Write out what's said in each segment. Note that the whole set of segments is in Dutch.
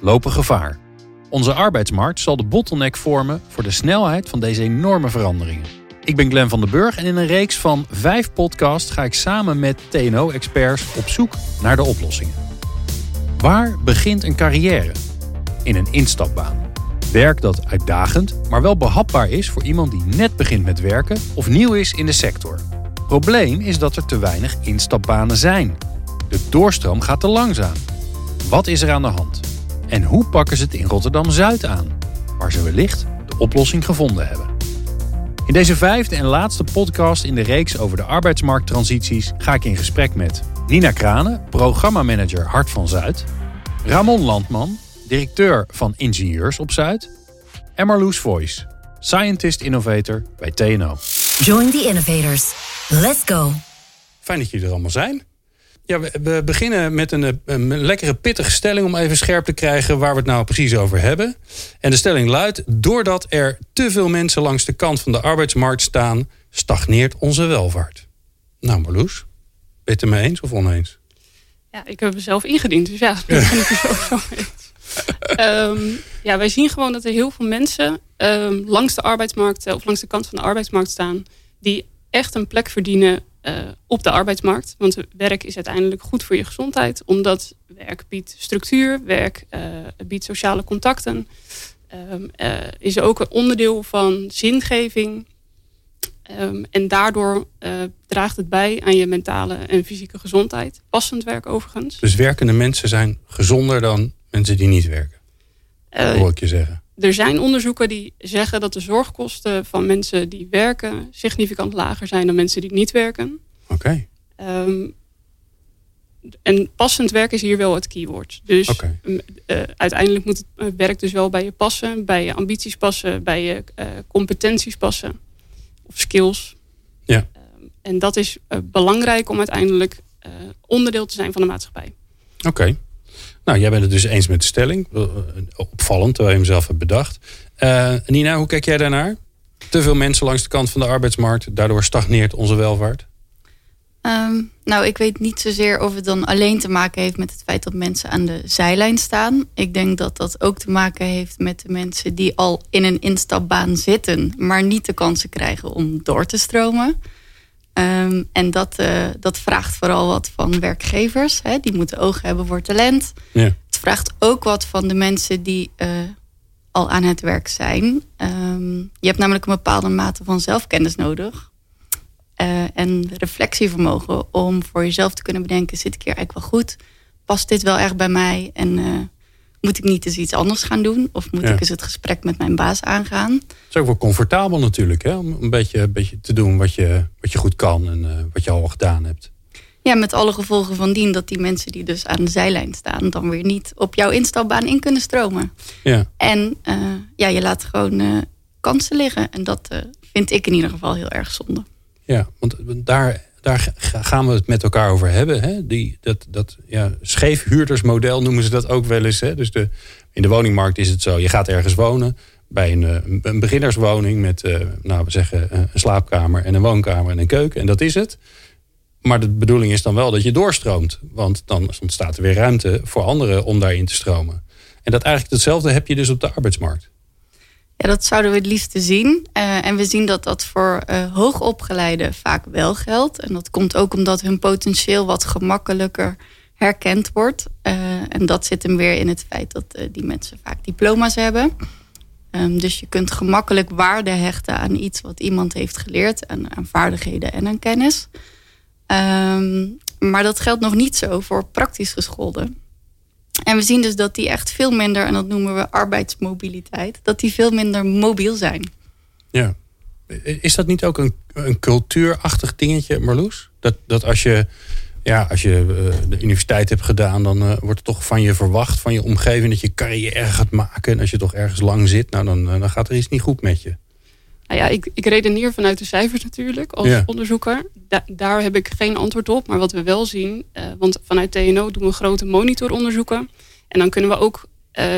lopen gevaar. Onze arbeidsmarkt zal de bottleneck vormen voor de snelheid van deze enorme veranderingen. Ik ben Glenn van den Burg en in een reeks van vijf podcasts ga ik samen met TNO-experts op zoek naar de oplossingen. Waar begint een carrière? In een instapbaan. Werk dat uitdagend, maar wel behapbaar is voor iemand die net begint met werken of nieuw is in de sector. Probleem is dat er te weinig instapbanen zijn. De doorstroom gaat te langzaam. Wat is er aan de hand? En hoe pakken ze het in Rotterdam Zuid aan, waar ze wellicht de oplossing gevonden hebben? In deze vijfde en laatste podcast in de reeks over de arbeidsmarkttransities ga ik in gesprek met Nina Kranen, programmamanager Hart van Zuid, Ramon Landman, directeur van Ingenieurs op Zuid, en Marloes Voice, scientist innovator bij TNO. Join the innovators. Let's go. Fijn dat jullie er allemaal zijn. Ja, we, beginnen met een, een, lekkere pittige stelling om even scherp te krijgen waar we het nou precies over hebben. En de stelling luidt: doordat er te veel mensen langs de kant van de arbeidsmarkt staan, stagneert onze welvaart. Nou, Marloes, ben je het ermee eens of oneens? Ja, ik heb mezelf ingediend, dus ja, dat ben ik er sowieso eens. um, ja, wij zien gewoon dat er heel veel mensen um, langs de arbeidsmarkt of langs de kant van de arbeidsmarkt staan, die echt een plek verdienen op de arbeidsmarkt. Want werk is uiteindelijk goed voor je gezondheid, omdat werk biedt structuur, werk uh, biedt sociale contacten, um, uh, is ook een onderdeel van zingeving. Um, en daardoor draagt het bij aan je mentale en fysieke gezondheid. Passend werk overigens. Dus werkende mensen zijn gezonder dan mensen die niet werken? Dat hoor ik je zeggen. Er zijn onderzoeken die zeggen dat de zorgkosten van mensen die werken significant lager zijn dan mensen die niet werken. Oké. Okay. Um, en passend werk is hier wel het keyword. Dus okay. uh, uiteindelijk moet het werk dus wel bij je passen, bij je ambities passen, bij je uh, competenties passen of skills. Ja. Um, en dat is uh, belangrijk om uiteindelijk onderdeel te zijn van de maatschappij. Oké. Okay. Nou, jij bent het dus eens met de stelling. Opvallend, terwijl je hem zelf hebt bedacht. Nina, hoe kijk jij daarnaar? Te veel mensen langs de kant van de arbeidsmarkt. Daardoor stagneert onze welvaart. Um, nou, ik weet niet zozeer of het dan alleen te maken heeft met het feit dat mensen aan de zijlijn staan. Ik denk dat dat ook te maken heeft met de mensen die al in een instapbaan zitten, maar niet de kansen krijgen om door te stromen. Um, en dat, uh, dat vraagt vooral wat van werkgevers. Hè? Die moeten ogen hebben voor talent. Ja. Het vraagt ook wat van de mensen die uh, al aan het werk zijn. Um, je hebt namelijk een bepaalde mate van zelfkennis nodig. Uh, en reflectievermogen om voor jezelf te kunnen bedenken... zit ik hier eigenlijk wel goed? Past dit wel echt bij mij? En moet ik niet eens iets anders gaan doen? Of moet ja. ik eens het gesprek met mijn baas aangaan? Het is ook wel comfortabel natuurlijk, hè? om een beetje, een beetje te doen wat je, wat je goed kan en uh, wat je al gedaan hebt. Ja, met alle gevolgen van dien dat die mensen die dus aan de zijlijn staan... dan weer niet op jouw instapbaan in kunnen stromen. Ja. En uh, ja, je laat gewoon kansen liggen. En dat vind ik in ieder geval heel erg zonde. Ja, want daar daar gaan we het met elkaar over hebben. Hè? Die, dat dat ja, scheefhuurdersmodel noemen ze dat ook wel eens. Hè? Dus de, in de woningmarkt is het zo, je gaat ergens wonen bij een, een beginnerswoning met, uh, nou we zeggen, een slaapkamer en een woonkamer en een keuken. En dat is het. Maar de bedoeling is dan wel dat je doorstroomt. Want dan ontstaat er weer ruimte voor anderen om daarin te stromen. En dat eigenlijk hetzelfde heb je dus op de arbeidsmarkt. Ja, dat zouden we het liefst zien. Uh, en we zien dat dat voor uh, hoogopgeleiden vaak wel geldt. En dat komt ook omdat hun potentieel wat gemakkelijker herkend wordt. Uh, en dat zit hem weer in het feit dat die mensen vaak diploma's hebben. Um, dus je kunt gemakkelijk waarde hechten aan iets wat iemand heeft geleerd. Aan, aan vaardigheden en aan kennis. Um, maar dat geldt nog niet zo voor praktisch geschoolden. En we zien dus dat die echt veel minder, en dat noemen we arbeidsmobiliteit, dat die veel minder mobiel zijn. Ja. Is dat niet ook een, een cultuurachtig dingetje, Marloes? Dat, dat als je ja, als je uh, de universiteit hebt gedaan, dan uh, wordt er toch van je verwacht, van je omgeving, dat je carrière gaat maken. En als je toch ergens lang zit, nou, dan, dan gaat er iets niet goed met je. Nou ja, ik, ik redeneer vanuit de cijfers natuurlijk als onderzoeker. daar heb ik geen antwoord op. Maar wat we wel zien, uh, want vanuit TNO doen we grote monitoronderzoeken. En dan kunnen we ook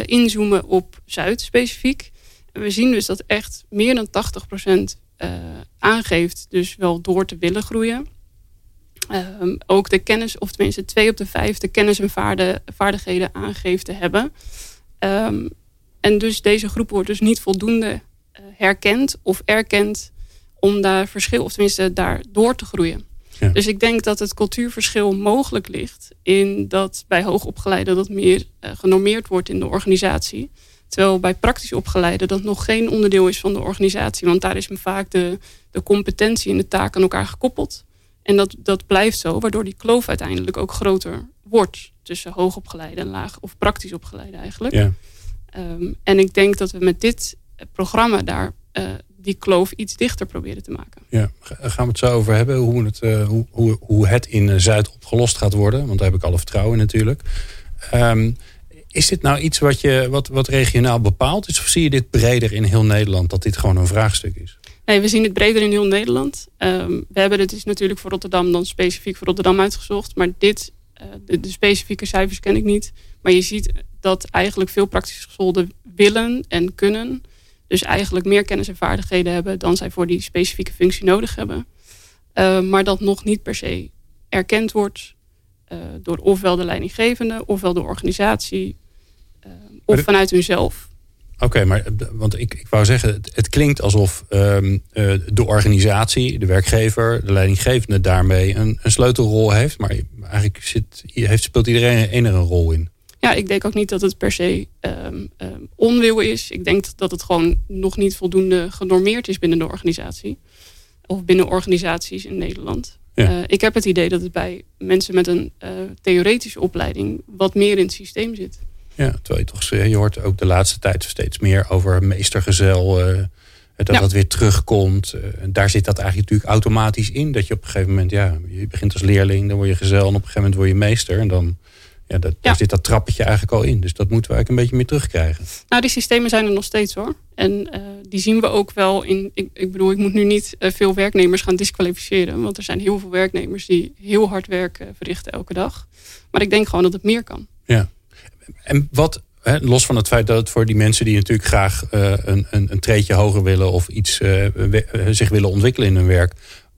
inzoomen op Zuid specifiek. En we zien dus dat echt meer dan 80% aangeeft dus wel door te willen groeien. Ehm, ook de kennis, of tenminste twee op de vijf, de kennis en vaardigheden aangeeft te hebben. Um, en dus deze groep wordt dus niet voldoende uh, herkend of erkend om daar verschil, of tenminste daar door te groeien. Ja. Dus ik denk dat het cultuurverschil mogelijk ligt in dat bij hoogopgeleiden dat meer uh, genormeerd wordt in de organisatie. Terwijl bij praktisch opgeleiden dat nog geen onderdeel is van de organisatie. Want daar is vaak de, de competentie en de taak aan elkaar gekoppeld. En dat, dat blijft zo, waardoor die kloof uiteindelijk ook groter wordt tussen hoogopgeleide en laag of praktisch opgeleide eigenlijk. Ja. Um, en ik denk dat we met dit programma daar uh, die kloof iets dichter proberen te maken. Ja, gaan we het zo over hebben hoe het, uh, hoe, hoe, hoe het in eh, Zuid opgelost gaat worden. Want daar heb ik alle vertrouwen in natuurlijk. Um, is dit nou iets wat, je, wat, wat regionaal bepaald is? Of zie je dit breder in heel Nederland dat dit gewoon een vraagstuk is? Nee, we zien het breder in heel Nederland. Um, we hebben het is natuurlijk voor Rotterdam dan specifiek voor Rotterdam uitgezocht. Maar dit, uh, de, de, specifieke cijfers ken ik niet. Maar je ziet dat eigenlijk veel praktische gescholden willen en kunnen. Dus eigenlijk meer kennis en vaardigheden hebben dan zij voor die specifieke functie nodig hebben. Uh, maar dat nog niet per se erkend wordt uh, door ofwel de leidinggevende, ofwel de organisatie, of vanuit hunzelf. Oké, maar want ik, ik wou zeggen, het, het klinkt alsof um, uh, de organisatie, de werkgever, de leidinggevende daarmee een, een sleutelrol heeft. Maar eigenlijk zit, heeft, speelt iedereen er een rol in. Ja, ik denk ook niet dat het per se um, um, onwil is. Ik denk dat het gewoon nog niet voldoende genormeerd is binnen de organisatie. Of binnen organisaties in Nederland. Ja. Uh, ik heb het idee dat het bij mensen met een uh, theoretische opleiding wat meer in het systeem zit. Ja, terwijl je toch, je hoort ook de laatste tijd steeds meer over meestergezel. Uh, dat ja. dat weer terugkomt. Uh, daar zit dat eigenlijk natuurlijk automatisch in. Dat je op een gegeven moment, ja, je begint als leerling, dan word je gezel en op een gegeven moment word je meester. En dan, ja, dat, ja. daar zit dat trappetje eigenlijk al in. Dus dat moeten we eigenlijk een beetje meer terugkrijgen. Nou, die systemen zijn er nog steeds hoor. En uh, die zien we ook wel in. Ik, ik bedoel, ik moet nu niet uh, veel werknemers gaan disqualificeren. Want er zijn heel veel werknemers die heel hard werk verrichten elke dag. Maar ik denk gewoon dat het meer kan. Ja. En wat, hè, los van het feit dat het voor die mensen die natuurlijk graag een, een, een treetje hoger willen of iets zich willen ontwikkelen in hun werk.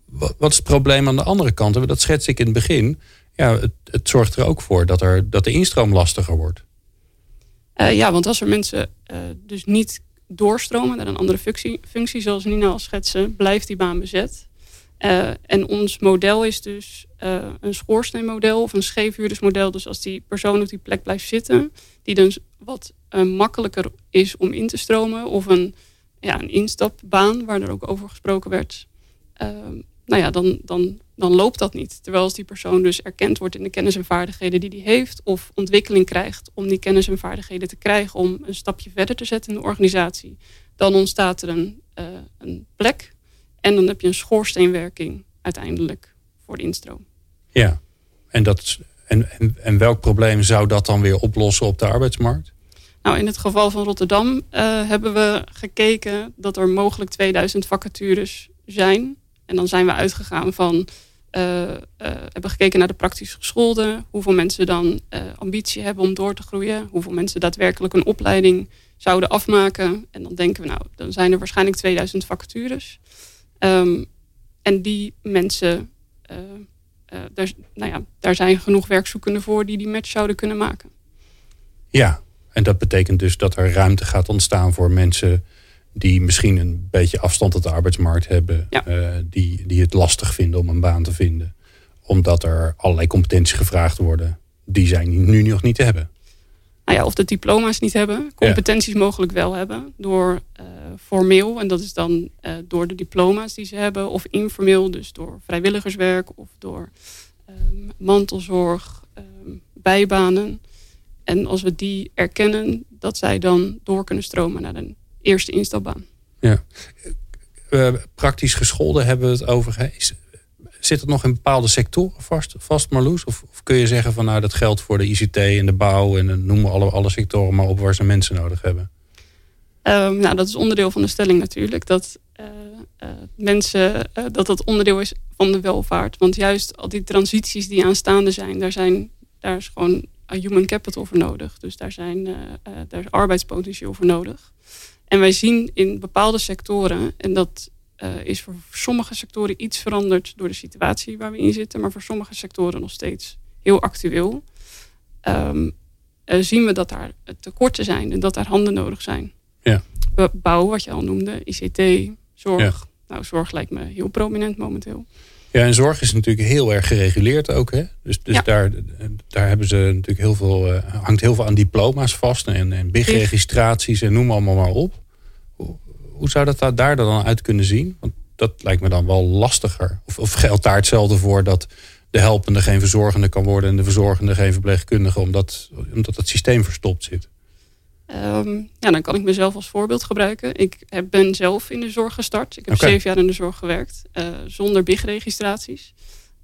Wat, wat, is het probleem aan de andere kant? Dat schets ik in het begin. Ja, het, zorgt er ook voor dat, er, dat de instroom lastiger wordt. Uh, ja, want als er mensen dus niet doorstromen naar een andere functie, functie zoals Nina al schetsen, blijft die baan bezet. Uh, en ons model is dus een schoorsteenmodel of een scheefhuurdersmodel. Dus als die persoon op die plek blijft zitten, die dus wat makkelijker is om in te stromen. Of een, ja, een instapbaan, waar er ook over gesproken werd. nou ja, dan, dan, dan loopt dat niet. Terwijl als die persoon dus erkend wordt in de kennis en vaardigheden die hij heeft. Of ontwikkeling krijgt om die kennis en vaardigheden te krijgen om een stapje verder te zetten in de organisatie. Dan ontstaat er een, een plek en dan heb je een schoorsteenwerking uiteindelijk voor de instroom. Ja, en, dat, en, en, en welk probleem zou dat dan weer oplossen op de arbeidsmarkt? Nou, in het geval van Rotterdam uh, hebben we gekeken dat er mogelijk 2000 vacatures zijn. En dan zijn we uitgegaan van, uh, hebben gekeken naar de praktisch gescholden. Hoeveel mensen dan ambitie hebben om door te groeien. Hoeveel mensen daadwerkelijk een opleiding zouden afmaken. En dan denken we, nou, dan zijn er waarschijnlijk 2000 vacatures. Um, en die mensen, daar, nou ja, daar zijn genoeg werkzoekenden voor die die match zouden kunnen maken. Ja, en dat betekent dus dat er ruimte gaat ontstaan voor mensen die misschien een beetje afstand tot de arbeidsmarkt hebben, ja. uh, die, die het lastig vinden om een baan te vinden, omdat er allerlei competenties gevraagd worden die zij nu nog niet hebben nou ja, of de diploma's niet hebben. Competenties ja. mogelijk wel hebben door uh, formeel. En dat is dan uh, door de diploma's die ze hebben. Of informeel, dus door vrijwilligerswerk of door um, mantelzorg, um, bijbanen. En als we die erkennen, dat zij dan door kunnen stromen naar een eerste instapbaan. Ja. Uh, praktisch gescholden hebben we het over. Zit het nog in bepaalde sectoren vast, vast Marloes? Of, of, kun je zeggen van nou dat geldt voor de ICT en de bouw en noem maar alle, alle sectoren maar op waar ze mensen nodig hebben? Um, nou, dat is onderdeel van de stelling natuurlijk. Dat uh, uh, mensen, uh, dat dat onderdeel is van de welvaart. Want juist al die transities die aanstaande zijn, daar, zijn, daar is gewoon human capital voor nodig. Dus daar, zijn, daar is arbeidspotentieel voor nodig. En wij zien in bepaalde sectoren, en dat is voor sommige sectoren iets veranderd door de situatie waar we in zitten, maar voor sommige sectoren nog steeds heel actueel. Um, zien we dat daar tekorten zijn en dat daar handen nodig zijn. Ja. Bouw, wat je al noemde, ICT, zorg. Ja. Nou, zorg lijkt me heel prominent momenteel. Ja, en zorg is natuurlijk heel erg gereguleerd ook. Hè? Dus, dus ja. daar, daar hebben ze natuurlijk heel veel, uh, hangt heel veel aan diploma's vast en, en big-registraties en noem allemaal maar op. Hoe, hoe zou dat daar dan uit kunnen zien? Want dat lijkt me dan wel lastiger. Of, of geldt daar hetzelfde voor dat de helpende geen verzorgende kan worden en de verzorgende geen verpleegkundige, omdat, omdat het systeem verstopt zit? Um, ja, dan kan ik mezelf als voorbeeld gebruiken. Ik heb, ben zelf in de zorg gestart. Ik heb okay. zeven jaar in de zorg gewerkt, uh, zonder BIG-registraties.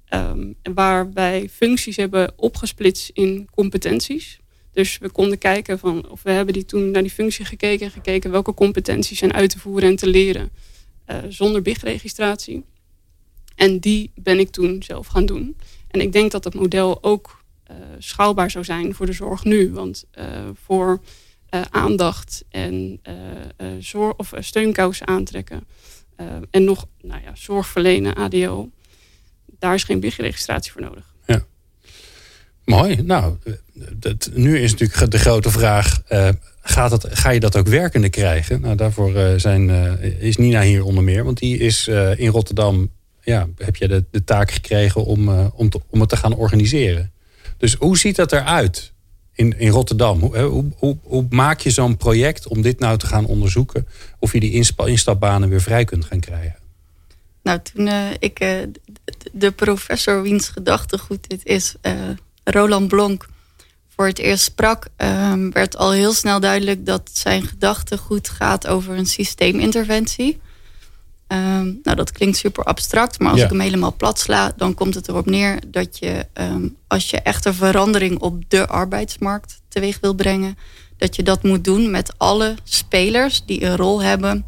Um, waar wij functies hebben opgesplitst in competenties. Dus we konden kijken van, of we hebben die toen naar die functie gekeken en gekeken welke competenties zijn uit te voeren en te leren uh, zonder BIG-registratie. En die ben ik toen zelf gaan doen. En ik denk dat het model ook uh, schaalbaar zou zijn voor de zorg nu. Want voor uh, aandacht en uh, zorg, of steunkousen aantrekken. en nog nou ja, zorg verlenen, ADO. Daar is geen BIG-registratie voor nodig. Ja. Mooi. Nou, dat, nu is natuurlijk de grote vraag... gaat het, ga je dat ook werkende krijgen? Nou, daarvoor zijn, is Nina hier onder meer. Want die is in Rotterdam... Ja, heb je de, de taak gekregen om, om, te, om het te gaan organiseren. Dus hoe ziet dat eruit? In, in Rotterdam. Hoe, hoe, hoe, maak je zo'n project om dit nou te gaan onderzoeken? Of je die instapbanen weer vrij kunt gaan krijgen? Nou, toen uh, ik uh, de professor wiens gedachtegoed dit is, uh, Roland Blonk, voor het eerst sprak, ehm, werd al heel snel duidelijk dat zijn gedachtegoed gaat over een systeeminterventie. Um, nou, dat klinkt super abstract, maar als ja. ik hem helemaal plat sla, dan komt het erop neer dat je, um, als je echt een verandering op de arbeidsmarkt teweeg wil brengen, dat je dat moet doen met alle spelers die een rol hebben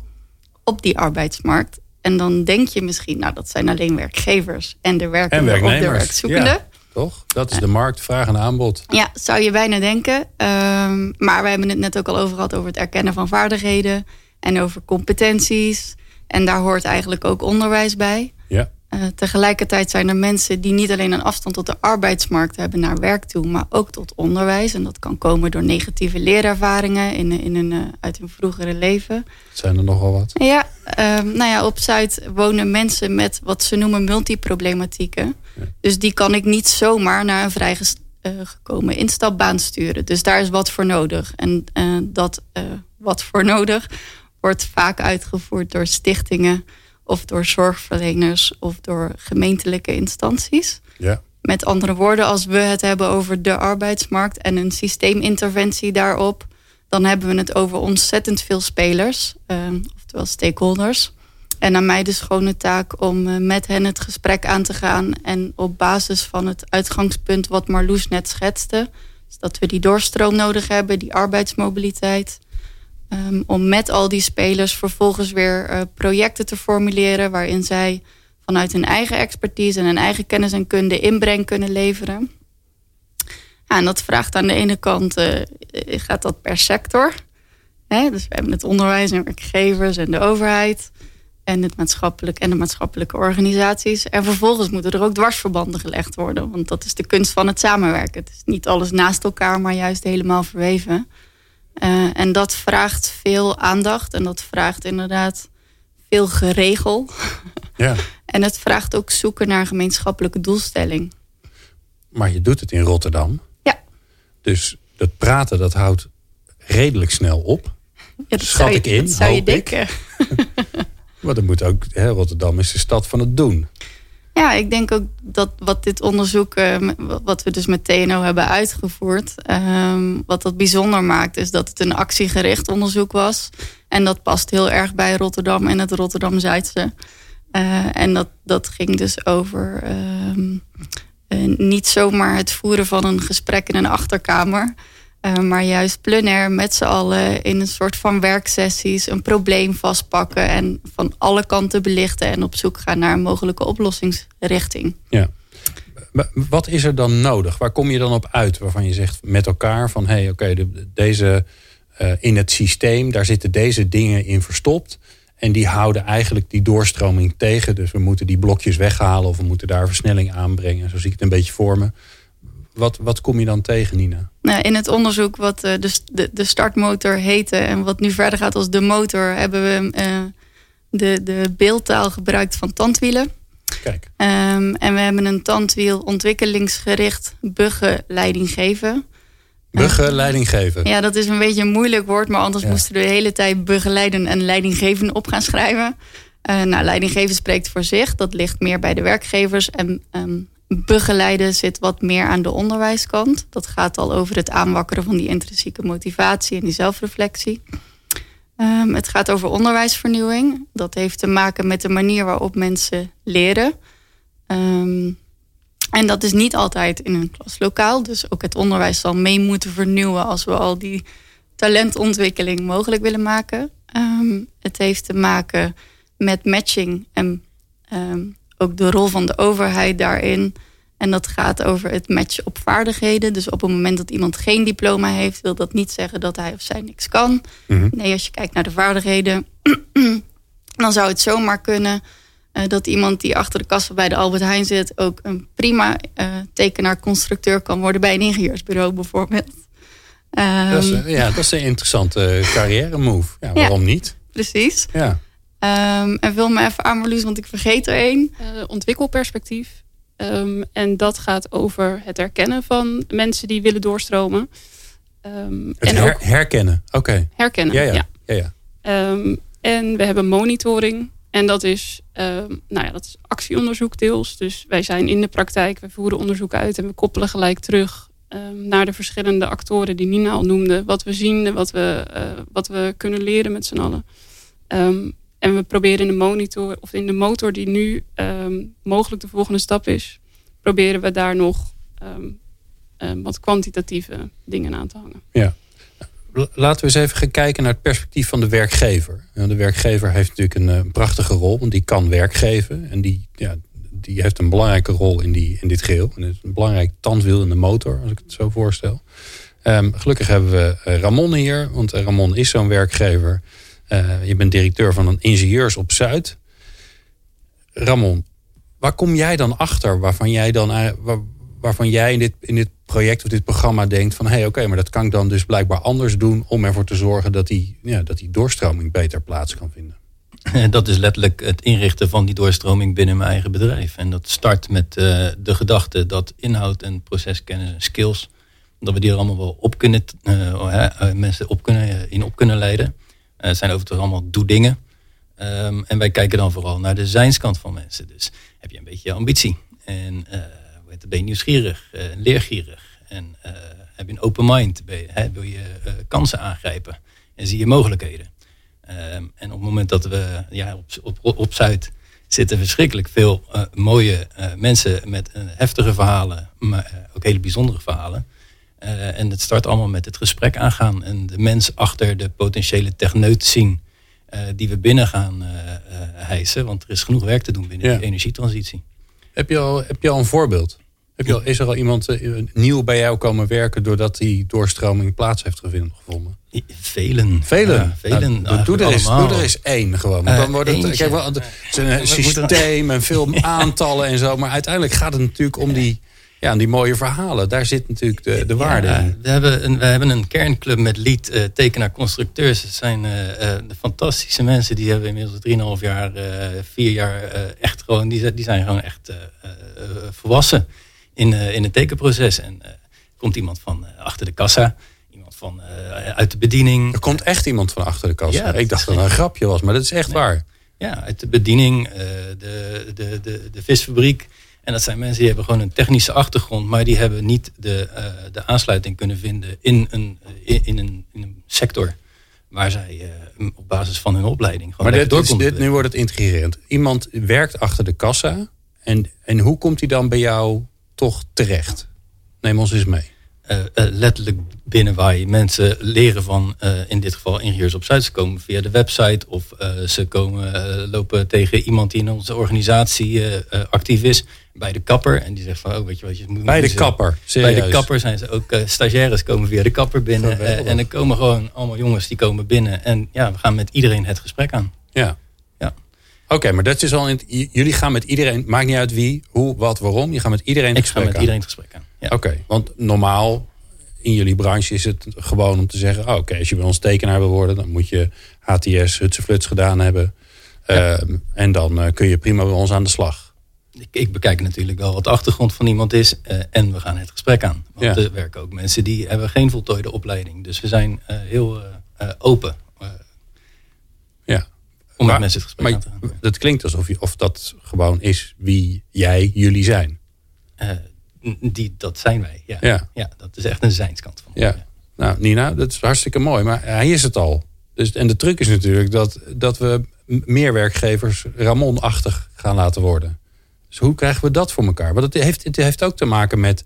op die arbeidsmarkt. En dan denk je misschien, nou, dat zijn alleen werkgevers en de werkenden of de werkzoekenden. Ja, toch? Dat is de markt, vraag en aanbod. Ja, zou je bijna denken. Um, maar we hebben het net ook al over gehad over het erkennen van vaardigheden en over competenties. En daar hoort eigenlijk ook onderwijs bij. Ja. Uh, tegelijkertijd zijn er mensen die niet alleen een afstand tot de arbeidsmarkt hebben naar werk toe, maar ook tot onderwijs. En dat kan komen door negatieve leerervaringen in, in een, uh, uit hun vroegere leven. Zijn er nogal wat? Ja, uh, nou ja, op Zuid wonen mensen met wat ze noemen multiproblematieken. Ja. Dus die kan ik niet zomaar naar een vrijgekomen instapbaan sturen. Dus daar is wat voor nodig. En dat wat voor nodig wordt vaak uitgevoerd door stichtingen of door zorgverleners of door gemeentelijke instanties. Ja. Met andere woorden, als we het hebben over de arbeidsmarkt en een systeeminterventie daarop, dan hebben we het over ontzettend veel spelers, uh, oftewel stakeholders. En aan mij dus gewoon de taak om uh, met hen het gesprek aan te gaan en op basis van het uitgangspunt wat Marloes net schetste, dus dat we die doorstroom nodig hebben, die arbeidsmobiliteit, Um, om met al die spelers vervolgens weer uh, projecten te formuleren waarin zij vanuit hun eigen expertise en hun eigen kennis en kunde inbreng kunnen leveren. Ja, en dat vraagt aan de ene kant, uh, gaat dat per sector. Hè? Dus we hebben het onderwijs en werkgevers en de overheid en, het maatschappelijk, en de maatschappelijke organisaties. En vervolgens moeten er ook dwarsverbanden gelegd worden, want dat is de kunst van het samenwerken. Het is niet alles naast elkaar, maar juist helemaal verweven. Uh, en dat vraagt veel aandacht en dat vraagt inderdaad veel geregel. Ja. en het vraagt ook zoeken naar gemeenschappelijke doelstelling. Maar je doet het in Rotterdam. Ja. Dus dat praten dat houdt redelijk snel op. Ja, dat Schat je, ik in, dat zou je hoop denken. ik. maar dat moet ook, hè, Rotterdam is de stad van het doen. Ja, ik denk ook dat wat dit onderzoek, uh, wat we dus met TNO hebben uitgevoerd, uh, wat dat bijzonder maakt, is dat het een actiegericht onderzoek was. En dat past heel erg bij Rotterdam en het Rotterdam-Zuidse. en dat, dat ging dus over ehm, niet zomaar het voeren van een gesprek in een achterkamer. Maar juist plenair met z'n allen in een soort van werksessies een probleem vastpakken en van alle kanten belichten en op zoek gaan naar een mogelijke oplossingsrichting. Ja. Wat is er dan nodig? Waar kom je dan op uit waarvan je zegt met elkaar van hé, hey, oké, deze uh, in het systeem, daar zitten deze dingen in verstopt. En die houden eigenlijk die doorstroming tegen. Dus we moeten die blokjes weghalen of we moeten daar versnelling aanbrengen. Zo zie ik het een beetje voor me. Wat, wat kom je dan tegen, Nina? Nou, in het onderzoek wat uh, de, de, startmotor heette en wat nu verder gaat als de motor, hebben we uh, de, de beeldtaal gebruikt van tandwielen. Kijk. Um, en we hebben een tandwiel ontwikkelingsgericht buggen leiding geven. Buggen, leiding geven. Ja, dat is een beetje een moeilijk woord, maar anders moesten we de hele tijd begeleiden en leidinggeven op gaan schrijven. Uh, nou, leidinggeven spreekt voor zich. Dat ligt meer bij de werkgevers. En um, begeleiden zit wat meer aan de onderwijskant. Dat gaat al over het aanwakkeren van die intrinsieke motivatie en die zelfreflectie. Um, het gaat over onderwijsvernieuwing. Dat heeft te maken met de manier waarop mensen leren. Um, en dat is niet altijd in een klaslokaal. Dus ook het onderwijs zal mee moeten vernieuwen als we al die talentontwikkeling mogelijk willen maken. Um, het heeft te maken met matching en ook de rol van de overheid daarin. En dat gaat over het matchen op vaardigheden. Dus op het moment dat iemand geen diploma heeft, wil dat niet zeggen dat hij of zij niks kan. Mm -hmm. Nee, als je kijkt naar de vaardigheden, dan zou het zomaar kunnen uh, dat iemand die achter de kassa bij de Albert Heijn zit ook een prima uh, tekenaar-constructeur kan worden bij een ingenieursbureau bijvoorbeeld. Um, dat is, ehm, ja, dat is een interessante carrière move. Ja, waarom ja, niet? Precies. Ja. Um, en vul me even aan Marloes, want ik vergeet er één. Uh, ontwikkelperspectief. Um, en dat gaat over het herkennen van mensen die willen doorstromen. Um, het en her ook herkennen, oké. Okay. Herkennen, ja. ja. ja. ja, ja. Um, en we hebben monitoring. En dat is, nou ja, dat is actieonderzoek deels. Dus wij zijn in de praktijk, we voeren onderzoek uit en we koppelen gelijk terug naar de verschillende actoren die Nina al noemde. Wat we zien, wat we, uh, wat we kunnen leren met z'n allen. En we proberen in de monitor of in de motor die nu um, mogelijk de volgende stap is, proberen we daar nog um, um, wat kwantitatieve dingen aan te hangen. Ja. Laten we eens even gaan kijken naar het perspectief van de werkgever. De werkgever heeft natuurlijk een, een prachtige rol, want die kan werk geven. En die, ja, die heeft een belangrijke rol in, die, in dit geheel. En het is een belangrijk tandwiel in de motor, als ik het zo voorstel. gelukkig hebben we Ramon hier, want Ramon is zo'n werkgever. Uh, je bent directeur van een ingenieurs op Zuid. Ramon, waar kom jij dan achter waarvan jij dan waar, waarvan jij in dit, in dit project of dit programma denkt van hé hey, oké, maar dat kan ik dan dus blijkbaar anders doen om ervoor te zorgen dat die, ja, dat die doorstroming beter plaats kan vinden? Dat is letterlijk het inrichten van die doorstroming binnen mijn eigen bedrijf. En dat start met uh, de gedachte dat inhoud en proceskennis en skills, dat we die er allemaal wel op kunnen, uh, mensen op kunnen, in op kunnen leiden. Het zijn over het allemaal doe-dingen. Um, en wij kijken dan vooral naar de zijnskant van mensen. Dus heb je een beetje ambitie. En uh, ben je nieuwsgierig, leergierig. En uh, heb je een open mind. Hè, wil je kansen aangrijpen. En zie je mogelijkheden. Um, en op het moment dat we ja, op, op, op Zuid zitten verschrikkelijk veel mooie mensen met heftige verhalen. Maar ook hele bijzondere verhalen. Uh, en het start allemaal met het gesprek aangaan. En de mens achter de potentiële techneut zien. Uh, die we binnen gaan uh, hijsen. Want er is genoeg werk te doen binnen ja. de energietransitie. Heb je al, heb je al een voorbeeld? Heb je al, is er al iemand nieuw bij jou komen werken... doordat die doorstroming plaats heeft gevonden? Velen. Velen? Ja, velen nou, doe, er doe er eens één gewoon. Want dan wordt het, kijk, wel, het is een systeem en veel aantallen en zo. Maar uiteindelijk gaat het natuurlijk om die ja, en die mooie verhalen, daar zit natuurlijk de, de waarde ja, in. We hebben, een, we hebben een kernclub met lead uh, tekenaar constructeurs. Het zijn uh, uh, de fantastische mensen. Die hebben inmiddels 3,5 jaar, 4 jaar echt gewoon... Die, die zijn gewoon echt volwassen in, in het tekenproces. En komt iemand van achter de kassa. Iemand van uit de bediening. Er komt echt iemand van achter de kassa. Ja, Ik dacht dat het een grapje was, maar dat is echt nee. waar. Ja, uit de bediening, de, de, de, de visfabriek... En dat zijn mensen die hebben gewoon een technische achtergrond, maar die hebben niet de, uh, de aansluiting kunnen vinden in een, in, in, een, in een sector waar zij op basis van hun opleiding gewoon maar dit, dit, nu wordt het intrigerend. Iemand werkt achter de kassa en, en hoe komt hij dan bij jou toch terecht? Neem ons eens mee. Uh, letterlijk binnen waar je mensen leren van, uh, in dit geval ingenieurs op Zuid. Ze komen via de website of ze komen, lopen tegen iemand die in onze organisatie actief is bij de kapper. En die zegt van, oh weet je wat je moet Bij de kapper, serieus? Bij de kapper zijn ze ook, stagiaires komen via de kapper binnen. en er komen gewoon allemaal jongens die komen binnen. En ja, we gaan met iedereen het gesprek aan. Ja. Oké, maar dat is al. In, jullie gaan met iedereen, maakt niet uit wie, hoe, wat, waarom. Je gaat met iedereen het gesprek aan. Ik ga met iedereen het gesprek aan. Ja. Oké, want normaal in jullie branche is het gewoon om te zeggen: oh, oké, als je bij ons tekenaar wil worden, dan moet je HTS, Hutsefluts gedaan hebben. Ehm, en dan uh, kun je prima bij ons aan de slag. Ik, ik, bekijk natuurlijk wel wat de achtergrond van iemand is uh, en we gaan het gesprek aan. Want ja. er werken ook mensen die hebben geen voltooide opleiding. Dus we zijn uh, heel open om maar, met mensen het gesprek aan te gaan. Dat klinkt alsof je, of dat gewoon is wie jij, jullie zijn. Uh, die, dat zijn wij, ja. ja. ja. dat is echt een zijnskant van. Ja. Nou, Nina, dat is hartstikke mooi, maar hij is het al. Dus, en de truc is natuurlijk dat, dat we meer werkgevers Ramon-achtig gaan laten worden. Dus hoe krijgen we dat voor elkaar? Want het heeft, het heeft ook te maken met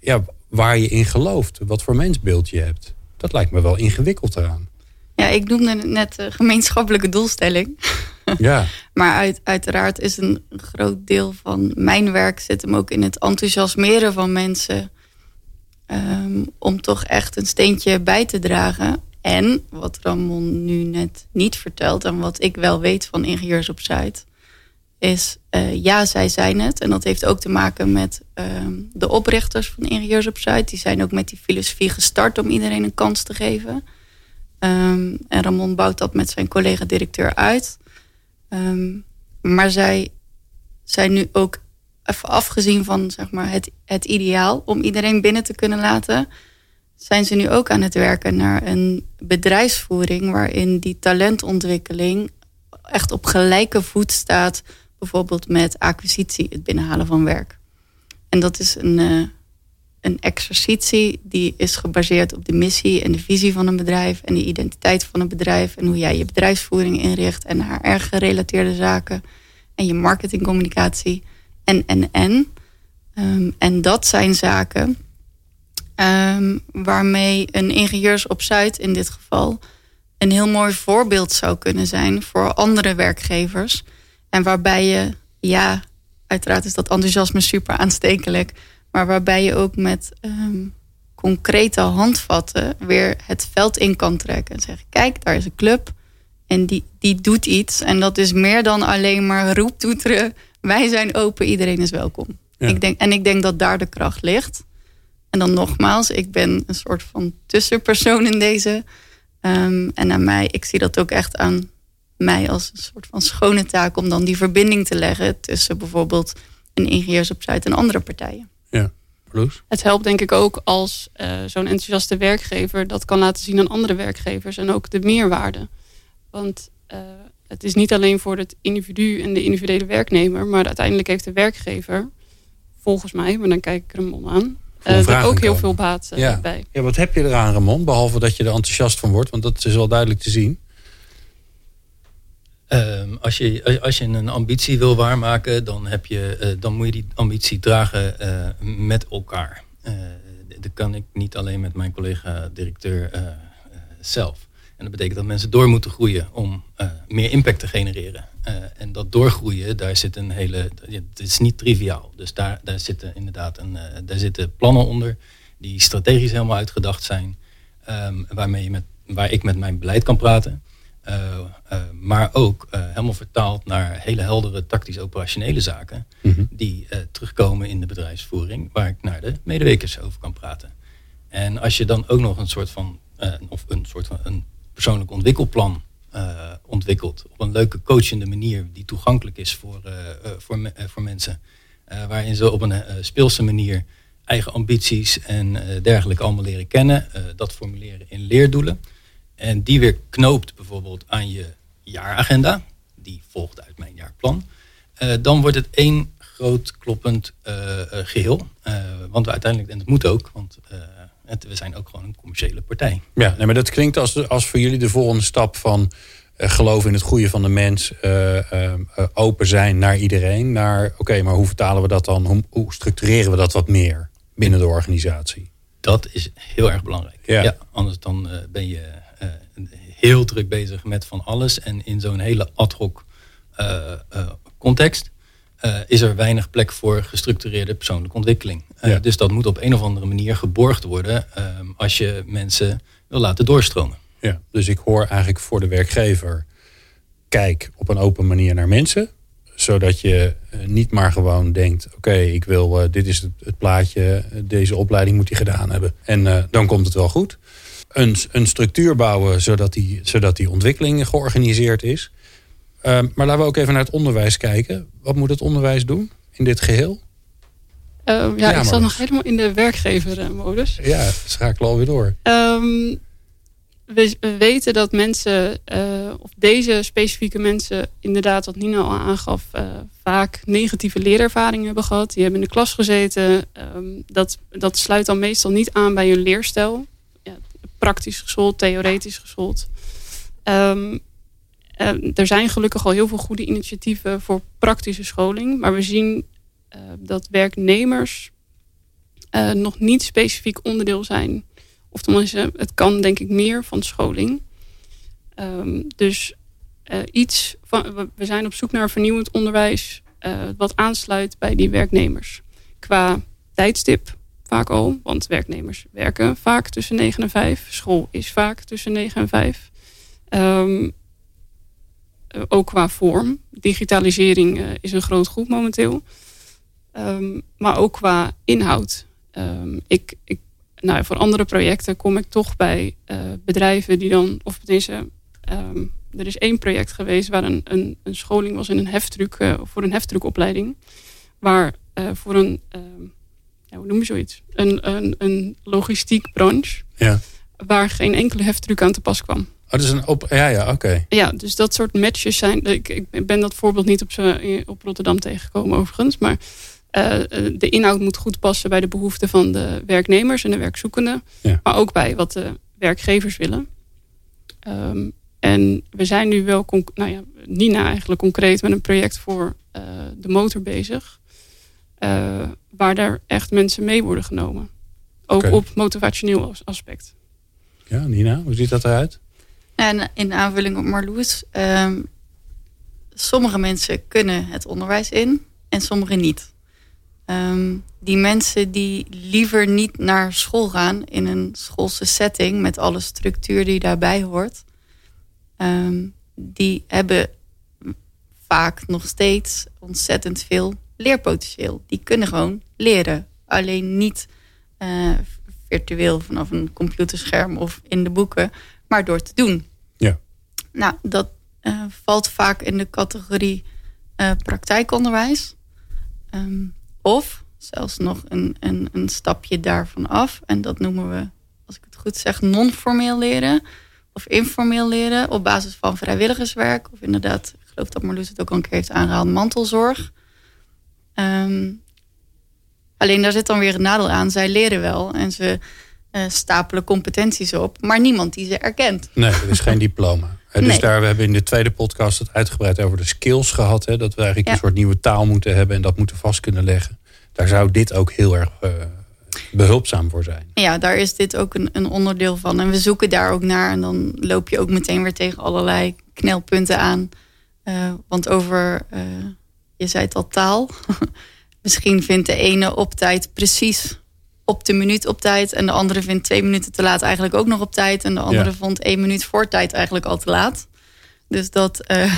ja, waar je in gelooft. Wat voor mensbeeld je hebt. Dat lijkt me wel ingewikkeld eraan. Ja, ik noemde net de gemeenschappelijke doelstelling. Ja. maar uit, uiteraard is een groot deel van mijn werk zit hem ook in het enthousiasmeren van mensen. Ehm, om toch echt een steentje bij te dragen. En wat Ramon nu net niet vertelt en wat ik wel weet van ingenieurs op Zuid, is uh, ja, zij zijn het. En dat heeft ook te maken met ehm, de oprichters van ingenieurs op Zuid. Die zijn ook met die filosofie gestart om iedereen een kans te geven. Um, en Ramon bouwt dat met zijn collega-directeur uit. Um, maar zij zijn nu ook even afgezien van zeg maar, het, het ideaal om iedereen binnen te kunnen laten. Zijn ze nu ook aan het werken naar een bedrijfsvoering waarin die talentontwikkeling echt op gelijke voet staat, bijvoorbeeld met acquisitie, het binnenhalen van werk. En dat is een, uh, een exercitie die is gebaseerd op de missie en de visie van een bedrijf en de identiteit van een bedrijf en hoe jij je bedrijfsvoering inricht en haar erg gerelateerde zaken en je marketingcommunicatie en en en. Um, en dat zijn zaken um, waarmee een ingenieurs op Zuid in dit geval een heel mooi voorbeeld zou kunnen zijn voor andere werkgevers. En waarbij je, ja, uiteraard is dat enthousiasme super aanstekelijk. Maar waarbij je ook met um, concrete handvatten weer het veld in kan trekken. En zeggen, kijk, daar is een club en die, die doet iets. En dat is meer dan alleen maar roeptoeteren. Wij zijn open, iedereen is welkom. Ik denk, en ik denk dat daar de kracht ligt. En dan nogmaals, ik ben een soort van tussenpersoon in deze. Um, en aan mij, ik zie dat ook echt aan mij als een soort van schone taak om dan die verbinding te leggen tussen bijvoorbeeld een ingenieurs op Zuid en andere partijen. Ja. Het helpt denk ik ook als uh, zo'n enthousiaste werkgever dat kan laten zien aan andere werkgevers en ook de meerwaarde. Want uh, het is niet alleen voor het individu en de individuele werknemer, maar uiteindelijk heeft de werkgever, volgens mij, maar dan kijk ik Ramon aan, uh, er ook heel veel baat ja. bij. Ja, wat heb je eraan, Ramon? Behalve dat je er enthousiast van wordt, want dat is wel duidelijk te zien. Um, als, je, als je een ambitie wil waarmaken, dan, heb je, uh, dan moet je die ambitie dragen uh, met elkaar. Uh, dat kan ik niet alleen met mijn collega-directeur zelf. En dat betekent dat mensen door moeten groeien om meer impact te genereren. en dat doorgroeien, daar zit een hele. Het is niet triviaal. Dus daar, daar, zitten inderdaad een, daar zitten plannen onder die strategisch helemaal uitgedacht zijn. Um, waarmee je met, waar ik met mijn beleid kan praten. Uh, uh, maar ook uh, helemaal vertaald naar hele heldere tactisch-operationele zaken. Mhm. Die terugkomen in de bedrijfsvoering, waar ik naar de medewerkers over kan praten. En als je dan ook nog een soort van, of een soort van een persoonlijk ontwikkelplan ontwikkelt. Op een leuke coachende manier die toegankelijk is voor, voor, voor mensen. waarin ze op een speelse manier eigen ambities en dergelijke allemaal leren kennen. dat formuleren in leerdoelen. En die weer knoopt bijvoorbeeld aan je jaaragenda. Die volgt uit mijn jaarplan. Uh, dan wordt het één groot kloppend uh, geheel. Uh, want we uiteindelijk, en dat moet ook, want Het, we zijn ook gewoon een commerciële partij. Ja, nee, maar dat klinkt als, als voor jullie de volgende stap van geloof in het goede van de mens, open zijn naar iedereen, naar oké, maar hoe vertalen we dat dan? Hoe, hoe, structureren we dat wat meer binnen de organisatie? Dat is heel erg belangrijk. Ja. ja anders dan ben je heel druk bezig met van alles en in zo'n hele ad hoc context uh, is er weinig plek voor gestructureerde persoonlijke ontwikkeling. Dus dat moet op een of andere manier geborgd worden uh, als je mensen wil laten doorstromen. Ja, dus ik hoor eigenlijk voor de werkgever, kijk op een open manier naar mensen. Zodat je eh, niet maar gewoon denkt, oké, ik wil, dit is het, het, plaatje, deze opleiding moet hij gedaan hebben. En dan komt het wel goed. Een, een structuur bouwen zodat die, zodat die ontwikkeling georganiseerd is. Ehm, maar laten we ook even naar het onderwijs kijken. Wat moet het onderwijs doen in dit geheel? Uh, ja, ik zat nog helemaal in de werkgevermodus. Ja, schakelen alweer door. Um, we, we, weten dat mensen, uh, of deze specifieke mensen, inderdaad, wat Nina al aangaf, uh, vaak negatieve leerervaringen hebben gehad. Die hebben in de klas gezeten. Um, dat, dat sluit dan meestal niet aan bij hun leerstijl. Praktisch geschoold, theoretisch geschoold. Um, uh, er zijn gelukkig al heel veel goede initiatieven voor praktische scholing. Maar we zien uh, dat werknemers uh, nog niet specifiek onderdeel zijn. Of tenminste, het kan denk ik meer van scholing. Dus iets van, we zijn op zoek naar vernieuwend onderwijs wat aansluit bij die werknemers. Qua tijdstip vaak al, want werknemers werken vaak tussen 9 en 5. School is vaak tussen 9 en 5. Um, eh, ook qua vorm. Digitalisering uh, is een groot goed momenteel. Um, maar ook qua inhoud. Um, ik, ik, nou, voor andere projecten kom ik toch bij uh, bedrijven die dan, of tenminste, er is één project geweest waar een, een, een scholing was in een heftruck, uh, voor een heftruckopleiding. Waar voor een, ja, hoe noem je zoiets? Een, een, een logistiek branche. Ja. Waar geen enkele heftruck aan te pas kwam. Oh, dus een op. Ja, ja, oké. Ja, dus dat soort matches zijn. Ik, ik ben dat voorbeeld niet op, op Rotterdam tegengekomen, overigens. Maar uh, de inhoud moet goed passen bij de behoeften van de werknemers en de werkzoekenden. Ja. Maar ook bij wat de werkgevers willen. Um, en we zijn nu wel, nou ja, Nina eigenlijk concreet met een project voor uh, de motor bezig. Uh, waar daar echt mensen mee worden genomen. Ook okay. op motivationeel aspect. Ja, Nina, hoe ziet dat eruit? En in aanvulling op Marloes, um, sommige mensen kunnen het onderwijs in en sommige niet. Um, die mensen die liever niet naar school gaan in een schoolse setting met alle structuur die daarbij hoort, um, die hebben vaak nog steeds ontzettend veel leerpotentieel. Die kunnen gewoon leren, alleen niet uh, virtueel vanaf een computerscherm of in de boeken, maar door te doen. Ja. Nou, dat uh, valt vaak in de categorie uh, praktijkonderwijs. Um, of zelfs nog een, een, een stapje daarvan af. En dat noemen we, als ik het goed zeg, non-formeel leren. Of informeel leren op basis van vrijwilligerswerk. Of inderdaad, ik geloof dat Marloes het ook al een keer heeft aangehaald, mantelzorg. Um, alleen daar zit dan weer een nadeel aan. Zij leren wel en ze uh, stapelen competenties op, maar niemand die ze erkent. Nee, er is geen diploma. dus nee. daar, we hebben in de tweede podcast het uitgebreid over de skills gehad. Hè, dat we eigenlijk ja. een soort nieuwe taal moeten hebben en dat moeten vast kunnen leggen. Daar zou dit ook heel erg uh, behulpzaam voor zijn. Ja, daar is dit ook een, een, onderdeel van. En we zoeken daar ook naar. En dan loop je ook meteen weer tegen allerlei knelpunten aan. Uh, want over, je zei het al, taal. Misschien vindt de ene op tijd precies op de minuut op tijd. En de andere vindt twee minuten te laat eigenlijk ook nog op tijd. En de andere ja. vond één minuut voor tijd eigenlijk al te laat. Dus dat uh,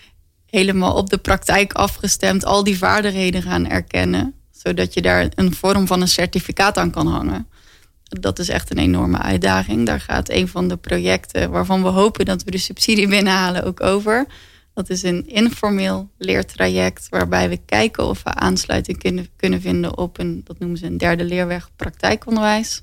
helemaal op de praktijk afgestemd al die vaardigheden gaan erkennen. Zodat je daar een vorm van een certificaat aan kan hangen. Dat is echt een enorme uitdaging. Daar gaat een van de projecten waarvan we hopen dat we de subsidie binnenhalen ook over. Dat is een informeel leertraject waarbij we kijken of we aansluiting kunnen, kunnen vinden op een, dat noemen ze een derde leerweg praktijkonderwijs.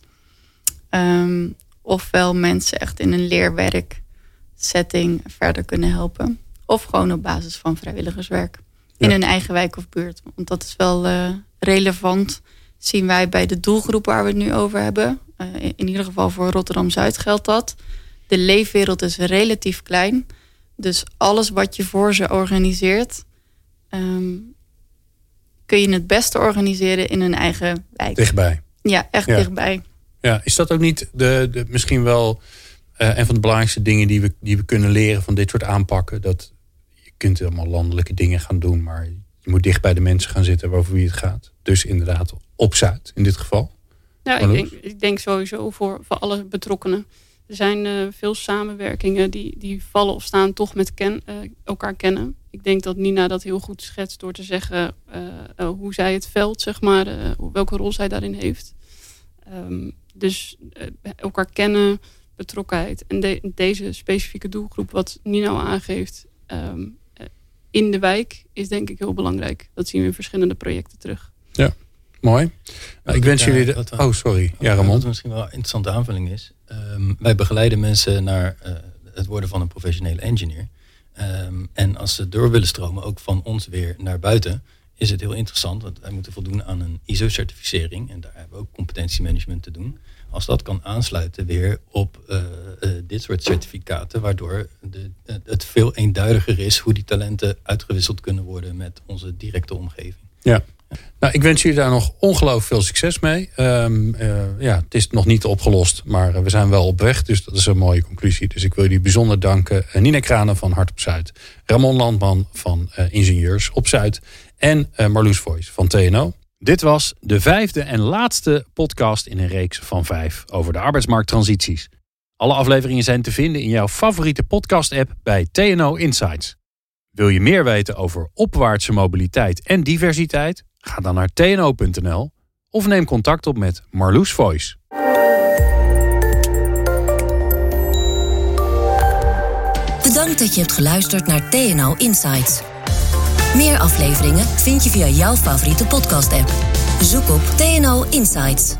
Um, ofwel mensen echt in een leerwerksetting verder kunnen helpen. Of gewoon op basis van vrijwilligerswerk. In ja. hun eigen wijk of buurt. Want dat is wel uh, relevant, zien wij bij de doelgroep waar we het nu over hebben. Uh, in ieder geval voor Rotterdam-Zuid geldt dat. De leefwereld is relatief klein. Dus alles wat je voor ze organiseert, um, kun je het beste organiseren in een eigen wijk. Dichtbij. Ja, echt dichtbij. Ja, is dat ook niet de, de misschien wel uh, een van de belangrijkste dingen die we, die we kunnen leren van dit soort aanpakken? Dat je kunt allemaal landelijke dingen gaan doen, maar je moet dicht bij de mensen gaan zitten over wie het gaat. Dus inderdaad op Zuid in dit geval. Ja, ik denk, ik denk sowieso voor, voor alle betrokkenen. Er zijn uh, veel samenwerkingen die, die vallen of staan toch met ken, uh, elkaar kennen. Ik denk dat Nina dat heel goed schetst door te zeggen uh, hoe zij het veld, zeg maar, welke rol zij daarin heeft. Um, dus elkaar kennen, betrokkenheid. En de, deze specifieke doelgroep, wat Nina al aangeeft, um, in de wijk, is denk ik heel belangrijk. Dat zien we in verschillende projecten terug. Ja, mooi. Nou, ik wens jullie de... Oh, sorry. Ja, Ramon. Wat misschien wel een interessante aanvulling is. Um, wij begeleiden mensen naar uh, het worden van een professionele engineer. Um, en als ze door willen stromen, ook van ons weer naar buiten, is het heel interessant. Want wij moeten voldoen aan een ISO-certificering. En daar hebben we ook competentiemanagement te doen. Als dat kan aansluiten weer op uh, uh, dit soort certificaten, waardoor de, het veel eenduidiger is hoe die talenten uitgewisseld kunnen worden met onze directe omgeving. Ja, nou, ik wens jullie daar nog ongelooflijk veel succes mee. Um, uh, ja, het is nog niet opgelost, maar we zijn wel op weg. Dus dat is een mooie conclusie. Dus ik wil jullie bijzonder danken. Uh, Nina Kranen van Hart op Zuid. Ramon Landman van Ingenieurs op Zuid. En Marloes Voice van TNO. Dit was de vijfde en laatste podcast in een reeks van vijf over de arbeidsmarkttransities. Alle afleveringen zijn te vinden in jouw favoriete podcast-app bij TNO Insights. Wil je meer weten over opwaartse mobiliteit en diversiteit? Ga dan naar tno.nl of neem contact op met Marloes Voice. Bedankt dat je hebt geluisterd naar TNO Insights. Meer afleveringen vind je via jouw favoriete podcast-app. Zoek op TNO Insights.